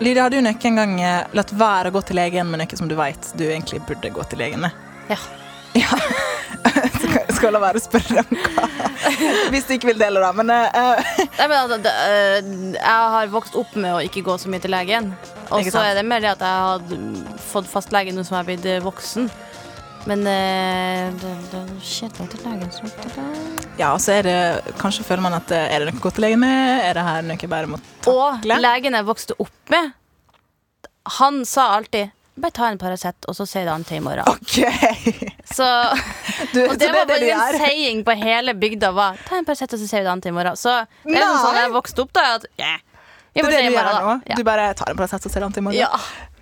Lydia, har du noen gang eh, latt være å gå til legen med noe som du vet du egentlig burde gå til legen med? Ja. Ja. Skal- la være å spørre om hva. Hvis du ikke vil dele, da. Men uh. Nei, men altså, det, uh, jeg har vokst opp med å ikke gå så mye til legen. Og så er det mer det at jeg har fått fastlege nå som jeg er blitt voksen. Men uh, det, det er til legen. Så ja, så er det Kanskje føler man at Er det noe gå til legen med? Er det her noe jeg bare må Og takle? legen jeg vokste opp med, han sa alltid bare ta en Paracet, og så sier det an til i morgen. Okay. Så, Du, og det så var det bare en saying på hele bygda var Ta en Paracet, og så sier vi det an til i morgen. Så det er sånn Nei. jeg vokste opp da. At, yeah. Det er det du gjør nå. Ja. Du bare tar en Paracet og ser an til i morgen. Ja.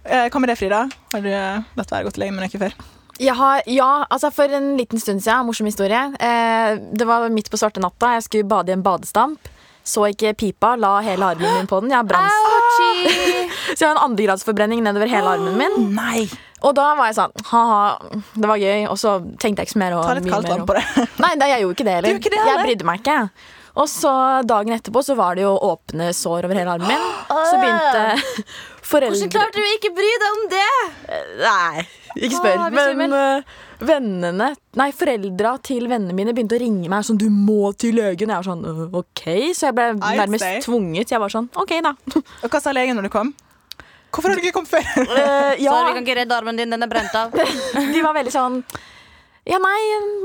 Eh, Hva med det, Frida? Har du eh, latt være å gå til legen men ikke før? Jeg har, ja, altså For en liten stund siden, morsom historie. Eh, det var midt på svarte natta. Jeg skulle bade i en badestamp. Så ikke pipa, la hele armen min på den. Jeg har. Ouchie. Så jeg har en andregradsforbrenning nedover hele armen min. Nei! Og da var jeg sånn ha-ha, det var gøy. Og så tenkte jeg ikke så mer. Ta litt kaldt vann på det. Nei, det, jeg gjorde ikke det heller. Ikke det heller? Jeg brydde meg ikke. Og så dagen etterpå så var det jo åpne sår over hele armen min. Så begynte foreldre Hvordan klarte du ikke bry deg om det? Nei, ikke spør. Men uh, vennene Nei, foreldra til vennene mine begynte å ringe meg sånn 'Du må til legen.' Jeg var sånn «Øh, OK. Så jeg ble nærmest tvunget. Jeg var sånn OK, da. Og hva sa legen når du kom? Hvorfor har du ikke kommet før? Uh, ja, Sorry, vi kan ikke redde armen din. Den er brent av. de var veldig sånn ja, nei,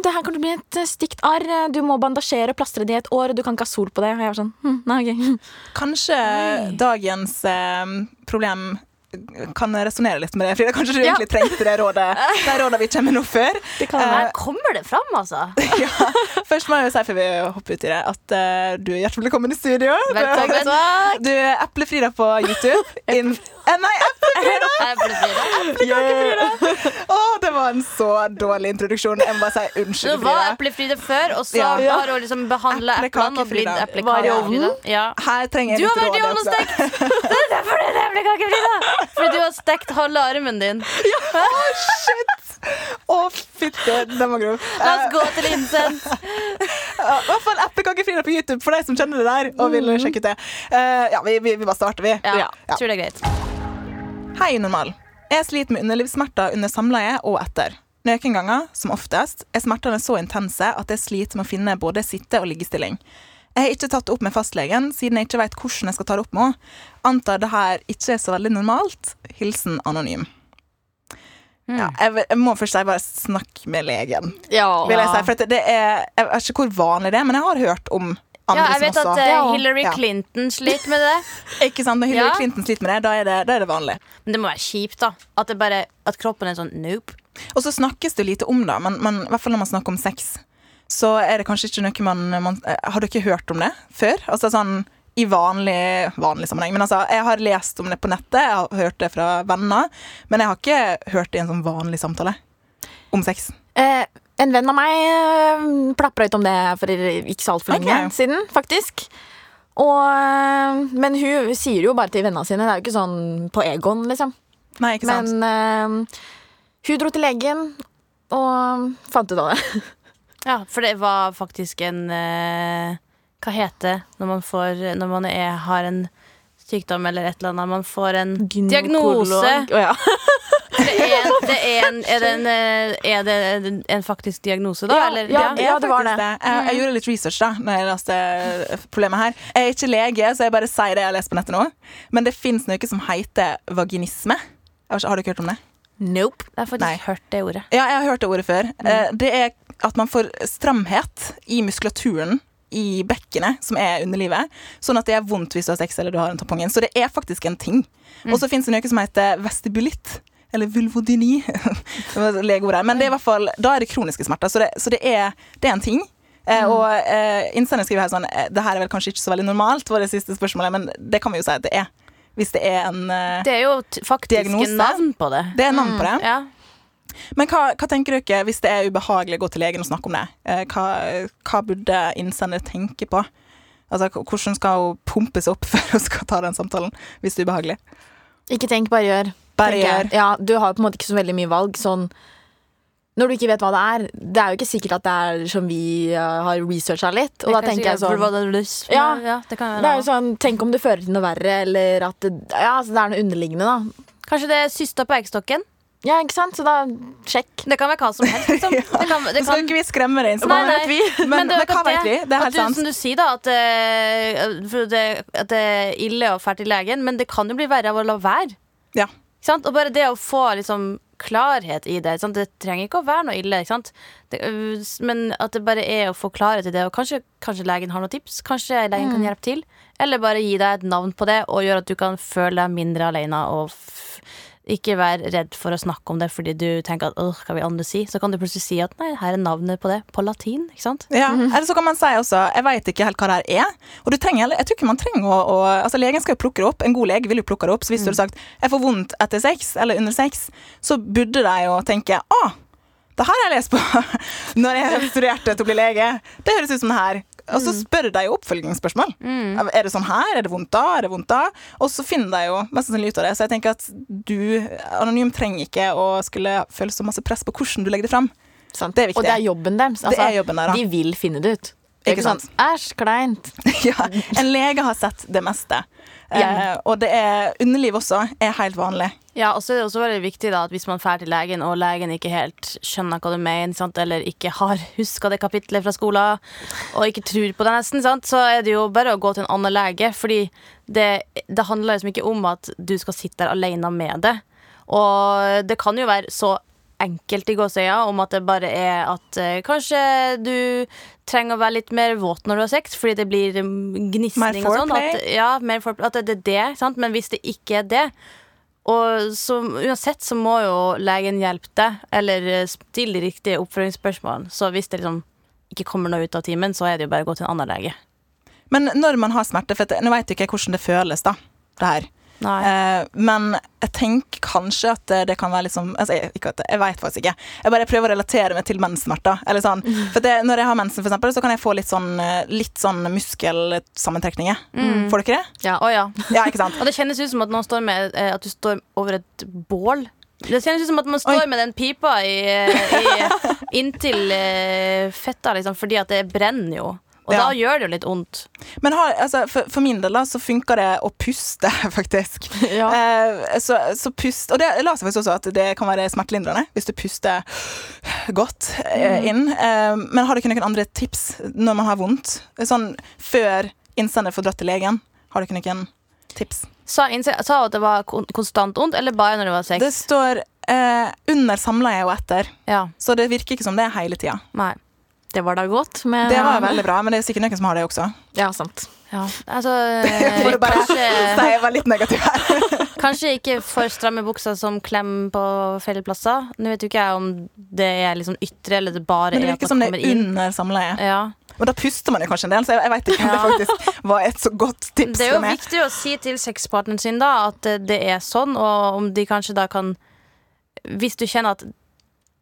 det her kommer til å bli et øh, stygt arr. Du må bandasjere og plastre det i et år. Du kan ikke ha sol på det. Og jeg var sånn, hm, nei, okay. Kanskje dagens eh, problem kan resonnere litt med det, Frida. Kanskje du Ja. egentlig trengte det rådet det rådet vi kommer med nå før. Her kommer det fram, altså. ja. Først må jeg jo si før vi hopper ut i det, at uh, du er hjertelig velkommen i studio. Velkommen. Du er Eplefrida på YouTube. In, eh, nei, Eplefrida! Eplefrida. Var en så dårlig introduksjon. Jeg må bare si unnskyld. Det var eplefrida Eplefride før, og så Ja. har hun liksom behandla eplene og blitt Eplekakefrida. Ja. Her trenger jeg Du har vært i råd. ovnen og stekt! Det er derfor det er eplekakefrida! Fordi du har stekt halve armen din. Shit! Å, fytti, den var grov. La oss gå til Incent. I hvert fall Eplekakefrida på YouTube, for deg som kjenner det der og vil sjekke ut det. Uh, ja, vi, vi, vi bare starter, vi. Ja, Ja. tror det er greit. Hei, normal. Jeg sliter med underlivssmerter under samleie og etter. Noen ganger, som oftest, er smertene så intense at jeg sliter med å finne både sitte- og liggestilling. Jeg har ikke tatt det opp med fastlegen, siden jeg ikke vet hvordan jeg skal ta det opp med henne. Antar det her ikke er så veldig normalt. Hilsen anonym. Ja, jeg, jeg må først si bare snakk med legen, Ja. vil jeg si. For det er, jeg vet ikke hvor vanlig det er, men jeg har hørt om Ja, jeg vet at uh, Hillary. Clinton sliter med det. Ikke sant? Når Hillary Ja. Clinton sliter med det, da er det, da er det vanlig. Men det må være kjipt, da. At, det bare, at kroppen er sånn nope. Og så snakkes det lite om det, men, men i hvert fall når man snakker om sex, så er det kanskje ikke noe man, man eh, Har dere hørt om det før? Altså sånn i vanlig, vanlig sammenheng. Men altså, jeg har lest om det på nettet, jeg har hørt det fra venner, men jeg har ikke hørt det i en sånn vanlig samtale om sex. Eh, en venn av meg eh, plapra ut om det for ikke så altfor lenge okay. siden, faktisk. Og, eh, men hun sier jo bare til vennene sine. Det er jo ikke sånn på Egon, liksom. Nei, ikke sant? Men uh, hun dro til legen og fant ut av det. Ja, for det var faktisk en uh, Hva heter det når man får Når man er, har en sykdom eller et eller annet? Man får en diagnose. Oh, ja. Det er, en, det er, en, det en, eh, er det en faktisk diagnose, da? Ja, eller? ja. Det det var det. Jeg, jeg gjorde litt research da Når jeg leste problemet her. Jeg er ikke lege, så jeg bare sier det jeg har lest på nettet nå. Men det fins noe som heter vaginisme. Har du ikke, hørt om det? Nope. Jeg har faktisk Nei. hørt det ordet. Ja, jeg har hørt det ordet før. Mm. Det er at man får stramhet i muskulaturen i bekkenet, som er underlivet, sånn at det er vondt hvis du har sex eller du har en tampong. Så det er faktisk en ting. Og så fins det noe som heter vestibulitt. Eller vulvodyni. Men det er i hvert fall, da er det kroniske smerter. Så det, så det, er, det er en ting. Mm. og eh, innsender skriver her sånn eh, Det her er vel kanskje ikke så veldig normalt, var det siste spørsmålet, men det kan vi jo si at det er. Hvis det er en eh, Det er jo faktisk Diagnose? navn på det. Det er navn på det. Ja. Men hva, hva tenker dere hvis det er ubehagelig å gå til legen og snakke om det? Eh, Hva, hva burde innsender tenke på? Altså, Hvordan skal hun pumpes opp før hun skal ta den samtalen, hvis det er ubehagelig? Ikke tenk, bare gjør. Gjør. Ja, du har på en måte ikke så veldig mye valg. Sånn, når du ikke vet hva det er Det er jo ikke sikkert at det er som vi uh, har researcha litt. Og da tenker jeg sånn Ja, Ja. det kan det er jo sånn, Tenk om det fører til noe verre, eller at det, ja, altså, det er noe underliggende. da Kanskje det er syster på eggstokken? Ja, ikke sant? Så da sjekk. Det kan være hva som helst. Liksom. Det kan, det kan... skal ikke vi skremme deg inn, så Nei, nei. vi? Men, det er men hva vet vi? Det er helt sant. Som du sier, da, at, uh, det, at det er ille å dra til legen, men det kan jo bli verre av å la være. Ja. Og bare det å få liksom, klarhet i det. Det trenger ikke å være noe ille? Det, øh, men at det bare er å få klarhet i det. Og kanskje, kanskje legen har noen tips. Kanskje legen kan hjelpe til. Eller bare gi deg et navn på det, og gjøre at du kan føle deg mindre alene. Og ikke vær redd for å snakke om det fordi du tenker at «Åh, hva vil andre si? Så kan du plutselig si at nei, her er navnet på det, på latin. Ikke sant? Ja, Eller så kan man si også Jeg vet ikke helt hva det her er. Og du trenger, jeg tror ikke man trenger å, å altså Legen skal jo plukke det opp. En god lege vil jo plukke det opp. Så hvis du hadde sagt 'jeg får vondt etter sex', eller under sex, så burde de jo tenke 'å, det her har jeg lest på når jeg studerte til å bli lege'. Det høres ut som det her. Og så spør de jo oppfølgingsspørsmål. Er det sånn her? Er det vondt da? Er det vondt da? Og så finner de jo mest sannsynlig ut av det. Så jeg tenker at du, anonym, trenger ikke å skulle føle så masse press på hvordan du legger det fram. Sant? Det er viktig. Og det er jobben deres. Altså, Det er jobben der, da. De vil finne det ut. Ikke sant? Æsj, kleint. Ja, en lege har sett det meste. Eh, og det er underliv også er helt vanlig. Ja, og så er det også veldig viktig da, at hvis man drar til legen, og legen ikke helt skjønner hva du mener, sant? eller ikke har huska det kapitlet fra skolen, og ikke tror på det nesten, sant? så er det jo bare å gå til en annen lege. Fordi det, det handler liksom ikke om at du skal sitte der alene med det. Og det kan jo være så enkelt i gåsøya om at det bare er at eh, kanskje du trenger å være litt mer våt når du har sex, fordi det blir um, gnisning Mer og sånn. foreplay? At, ja, mer foreplay. At det er det, sant? Men hvis det ikke er det, og så uansett så må jo legen hjelpe deg, eller eh, stille de riktige oppfølgingsspørsmålene. Så hvis det liksom ikke kommer noe ut av timen, så er det jo bare å gå til en annen lege. Men når man har smerte For nå vet du ikke jeg hvordan det føles, da. Det her. Eh, men jeg tenker kanskje at det, kan være sånn altså, jeg, ikke det, jeg vet faktisk ikke. Jeg bare prøver å relatere meg til menssmerter. Eller sånn. For det, når jeg har mensen, for eksempel, så kan jeg få litt sånn, eh, litt sånn muskelsammentrekninger. Får dere det? Ja. Å ja. Ja? Og det kjennes ut som at, står med, eh, at du står over et bål. Det kjennes ut som at man står Oi. med den pipa i, i, inntil eh, fetta, liksom, fordi at det brenner jo. Og Ja. da gjør det jo litt vondt. Men har, altså, for, for min del da, så funker det å puste, faktisk. Ja. Eh, så, så pust Og det la seg faktisk også at det kan være smertelindrende hvis du puster godt eh, inn. Eh, men har dere noen andre tips når man har vondt? Sånn før innsender får dratt til legen. Har dere noen tips? Sa, sa at det var kon konstant vondt, eller bare når det var sex? Det står eh, under samleie og etter, Ja, så det virker ikke som det hele tida. nei. Det var da godt, men Det var veldig bra, men det er sikkert noen som har det også. Ja, sant. Ja, altså For å bare si jeg var litt negativ her. kanskje ikke for stramme bukser som klem på feil plasser. Nå vet jo ikke jeg om det er liksom ytre, eller det bare Men det er at virker som man det er under samleie. Ja. Og da puster man jo kanskje en del, så jeg, jeg vet ikke om Ja. det faktisk var et så godt tips Det er jo viktig å si til sexpartneren sin da at eh, det er sånn, og om de kanskje da kan Hvis du kjenner at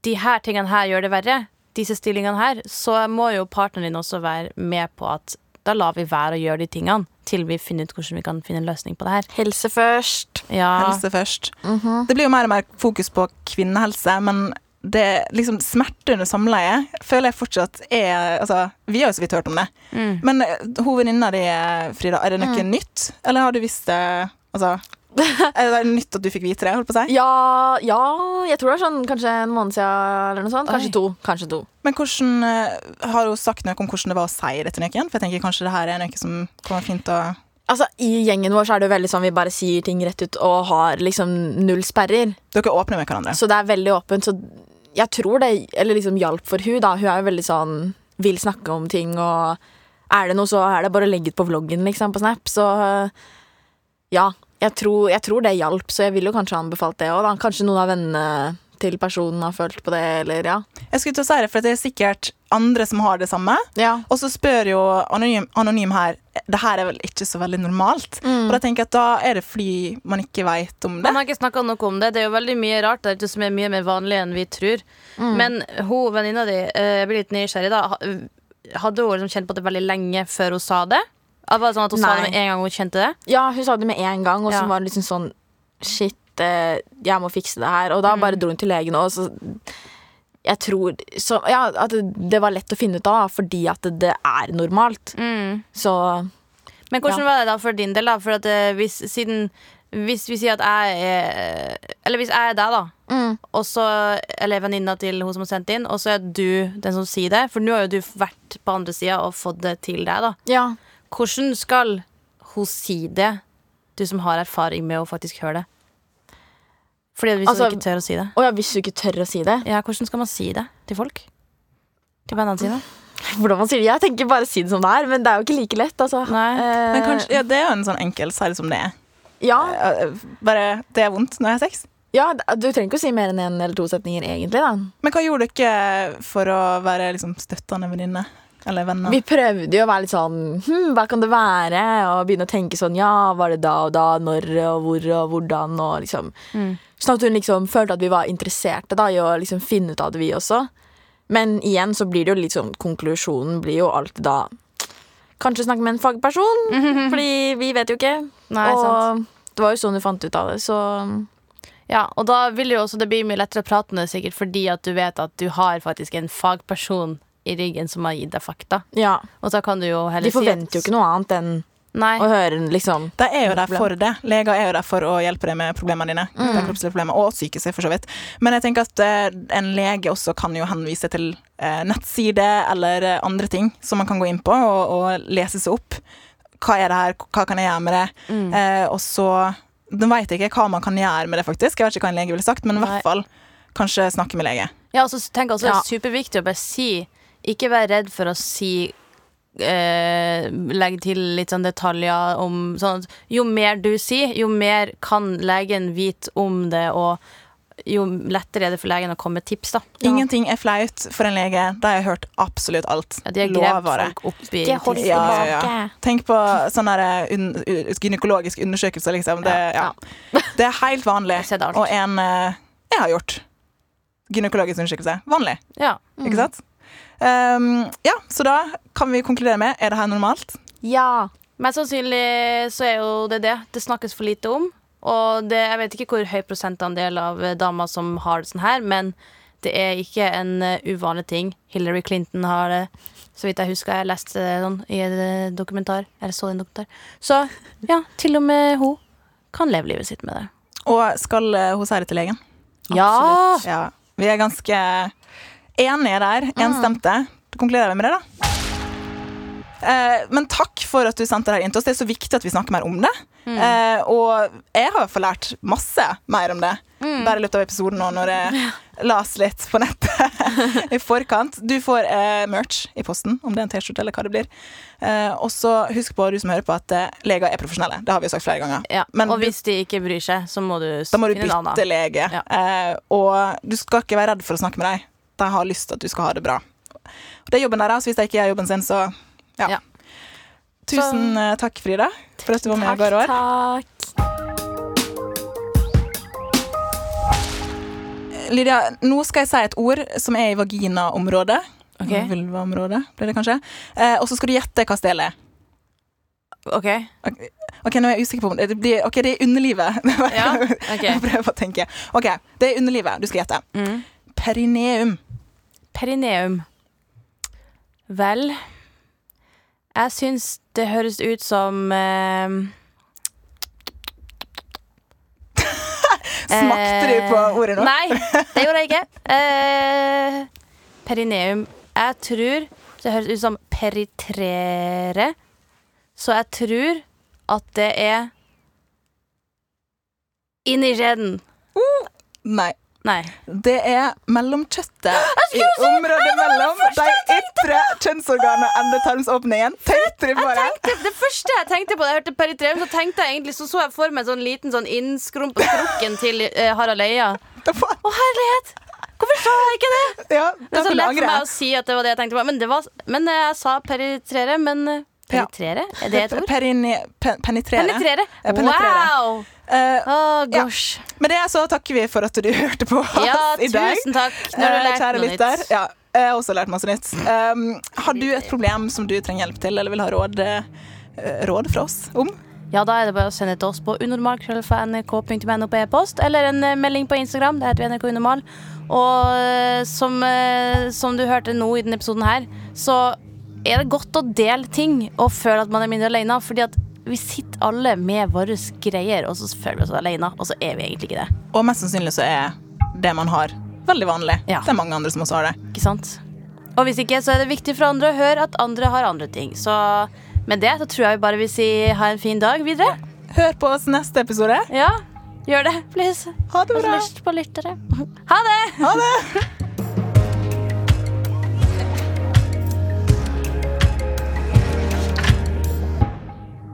de her tingene her gjør det verre, disse stillingene her, så må jo partneren din også være med på at da lar vi være å gjøre de tingene til vi finner ut hvordan vi kan finne en løsning på det her. Helse først. Ja, Helse først. Det blir jo mer og mer fokus på kvinnehelse, men det liksom smerte under samleie føler jeg fortsatt er altså, Vi har jo så vidt hørt om det. Mm. Men eh, hun venninna di, Frida, er det noe nytt? Eller har du visst det Altså Er det nytt at du fikk vite det? holdt på å si? Ja, ja, jeg tror det er sånn kanskje en måned siden eller noe sånt. Kanskje Oi. to. Kanskje to. Men hvordan eh, har hun sagt noe om hvordan det var å si det til noen? For jeg tenker kanskje det her er noe som kommer fint å Altså, I gjengen vår så er det jo veldig sånn vi bare sier ting rett ut og har liksom null sperrer. Dere åpner med hverandre. Så det er veldig åpent. Så jeg tror det eller liksom hjalp for hun da. Hun er jo veldig sånn vil snakke om ting, og er det noe, så er det bare å legge ut på vloggen liksom, på Snap. Så ja, jeg tror, jeg tror det hjalp, så jeg ville jo kanskje anbefalt det òg. Kanskje noen av vennene til personen har følt på det, eller ja. Jeg skulle til å si det, for det er sikkert andre som har det samme. Ja. Og så spør jo anonym, anonym her Det her er vel ikke så veldig normalt. Mm. Og da tenker jeg at da er det fordi man ikke veit om det. Man har ikke snakka noe om det. Det er jo veldig mye rart der ute som er mye mer vanlig enn vi tror. Mm. Men hun venninna di, eh, jeg blir litt nysgjerrig da, hadde hun liksom kjent på det veldig lenge før hun sa det? Var det sånn at hun sa det med en gang hun kjente det? ja, hun sa det med en gang, og så Ja. var det liksom sånn Shit, eh, jeg må fikse det her. Og da bare dro hun til legen, og så Jeg tror så, Ja, at det, det var lett å finne ut av, fordi at det, det er normalt. Så Men hvordan var det da for din del? da? For at eh, hvis, siden, hvis vi sier at jeg er Eller hvis jeg er deg, da. mm. Og så, eller venninna til hun som har sendt inn, og så er du den som sier det. For nå har jo du vært på andre sida og fått det til deg. da Ja. Hvordan skal hun si det, du som har erfaring med å faktisk høre det? Fordi hvis Altså- hun ikke tør å si det. Å ja, hvis du ikke tør å si det Ja, Hvordan skal man si det til folk? Til vennene sine? Hvordan man sier det? Jeg tenker bare si det som det er, men det er jo ikke like lett. Altså. Nei. Eh, Men kanskje, ja, det er jo en sånn enkel si det som det er. ja, Eh, Bare det er vondt når jeg har sex. ja, du trenger ikke å si mer enn én eller to setninger, egentlig. da Men hva gjorde dere for å være liksom, støttende venninne? Eller venner? Vi prøvde jo å være litt sånn hm, Hva kan det være? Og begynne å tenke sånn Ja, var det da og da? Når og hvor og hvordan? Og liksom Sånn at hun liksom følte at vi var interesserte da i å liksom finne ut av det, vi også. Men igjen så blir det jo litt sånn Konklusjonen blir jo alltid da Kanskje snakke med en fagperson, fordi vi vet jo ikke. Nei, og sant. det var jo sånn du fant ut av det, så Ja, og da vil jo også det bli mye lettere å prate med deg, sikkert fordi at du vet at du har faktisk en fagperson i ryggen som har gitt deg fakta. ja. Og så kan du jo heller De si at- forventer jo ikke noe annet enn Nei. å høre liksom De er jo der for det. Leger er jo der for å hjelpe deg med problemene dine. De kroppslige problemer, Og psykiske, for så vidt. Men jeg tenker at eh, en lege også kan jo henvise til eh, nettside eller eh, andre ting som man kan gå inn på og, og lese seg opp. Hva er det her, hva kan jeg gjøre med det? Eh, og så Nå vet jeg ikke hva man kan gjøre med det, faktisk. Jeg vet ikke hva en lege ville sagt, men i hvert fall kanskje snakke med lege. Ja, og så tenker jeg også det er superviktig å bare si Ikke vær redd for å si eh, Legge til litt sånn detaljer om sånn at Jo mer du sier, jo mer kan legen vite om det, og jo lettere er det for legen å komme med tips, da. Ingenting er flaut for en lege. Da har jeg hørt absolutt alt. Ja, de har gravd folk opp i. Ja, ja, ja. Tenk på sånne der un gynekologiske undersøkelser, liksom. Det, ja. det er helt vanlig. Og en eh, jeg har gjort. Gynekologisk undersøkelse. Vanlig, Ja. ikke sant? Um, ja, så da kan vi konkludere med er det her normalt. Ja. Mest sannsynlig så er jo det det. Det snakkes for lite om. Og det, jeg vet ikke hvor høy prosentandel av eh, damer som har det sånn her, men det er ikke en eh, uvanlig ting. Hillary Clinton har det, så vidt jeg husker. Jeg leste det sånn i en eh, dokumentar. Eller så en dokumentar. Så ja, til og med hun kan leve livet sitt med det. Og skal uh, hun det til legen? Ja! Ja. Vi er ganske enige der. Enstemte. Da konkluderer vi med det, da. Eh, men takk for at du sendte det her inn til oss. Det er så viktig at vi snakker mer om det. Eh, og jeg har fått lært masse mer om det. Bare i løpet av episoden nå når jeg las litt på nettet i forkant. Du får eh, merch i posten, om det er en T-skjorte eller hva det blir. Og så husk på, du som hører på, at leger er profesjonelle. Det har vi jo sagt flere ganger. ja. Men og hvis de ikke bryr seg, så må du Da må du bytte lege. Ja. Og du skal ikke være redd for å snakke med dem. De har lyst til at du skal ha det bra. Og det er jobben deres. Hvis de ikke gjør jobben sin, så ja. Ja. Tusen så, takk, Frida, for at du var med i går år. takk. Lydia, nå skal jeg si et ord som er i vaginaområdet. Ok. Vulvaområdet, blir det kanskje. Eh, og så skal du gjette hva stedet er. OK. Ok, nå er jeg usikker på om det blir Ok, det er underlivet. Ja, ok. Jeg prøver å tenke. Ok, det er underlivet du skal gjette. Mm. Perineum. Perineum. Vel Jeg syns det høres ut som eh, Smakte du på ordet nå? Nei, det gjorde jeg ikke. Eh, perineum. Jeg tror det høres ut som peritrere. Så jeg tror at det er inni skjeden. Nei. Nei. Det er mellomkjøttet i området mellom de ytre kjønnsorganene og endetarmsåpningen. Tenkte du på det? Det, første jeg tenkte på da jeg hørte peritrem, så tenkte jeg egentlig Så så jeg for meg en sånn liten sånn innskrump på skrukken til eh, Harald Eia. Å, herlighet! Hvorfor sa jeg ikke det? Ja, Det er så lett for meg å si at det var det jeg tenkte på. Men, det var, men eh, jeg sa peritrere. Men Penetrere? Ja. peritrere? Er det et ord? Perini, pe, penetrere. Penetrere. Ja, penetrere. oh, gosh. Ja. med det så takker vi for at du hørte på oss Ja, i dag. tusen takk. Nå har du Eh, lært Kjære noe nytt. Ja, jeg har også lært masse nytt. Um, har du et problem som du trenger hjelp til, eller vil ha råd, uh, råd fra oss om? Ja, da er det bare å sende til oss på unormal.nrk.no på e-post, eller en melding på Instagram. Det heter NRK Unormal. Og som, som du hørte nå i denne episoden her, så er det godt å dele ting og føle at man er mindre alene. Fordi at vi sitter alle med våre greier, og så føler vi oss alene. Og så er vi egentlig ikke det. Og mest sannsynlig så er det man har, veldig vanlig. Ja. Det er mange andre som også har det. Ikke sant? Og hvis ikke, så er det viktig for andre å høre at andre har andre ting. Så med det så tror jeg vi bare vil si ha en fin dag videre. Hør på oss neste episode. Ja, gjør det, please. Ha det bra. lyst på lyttere. Ha det! Ha det!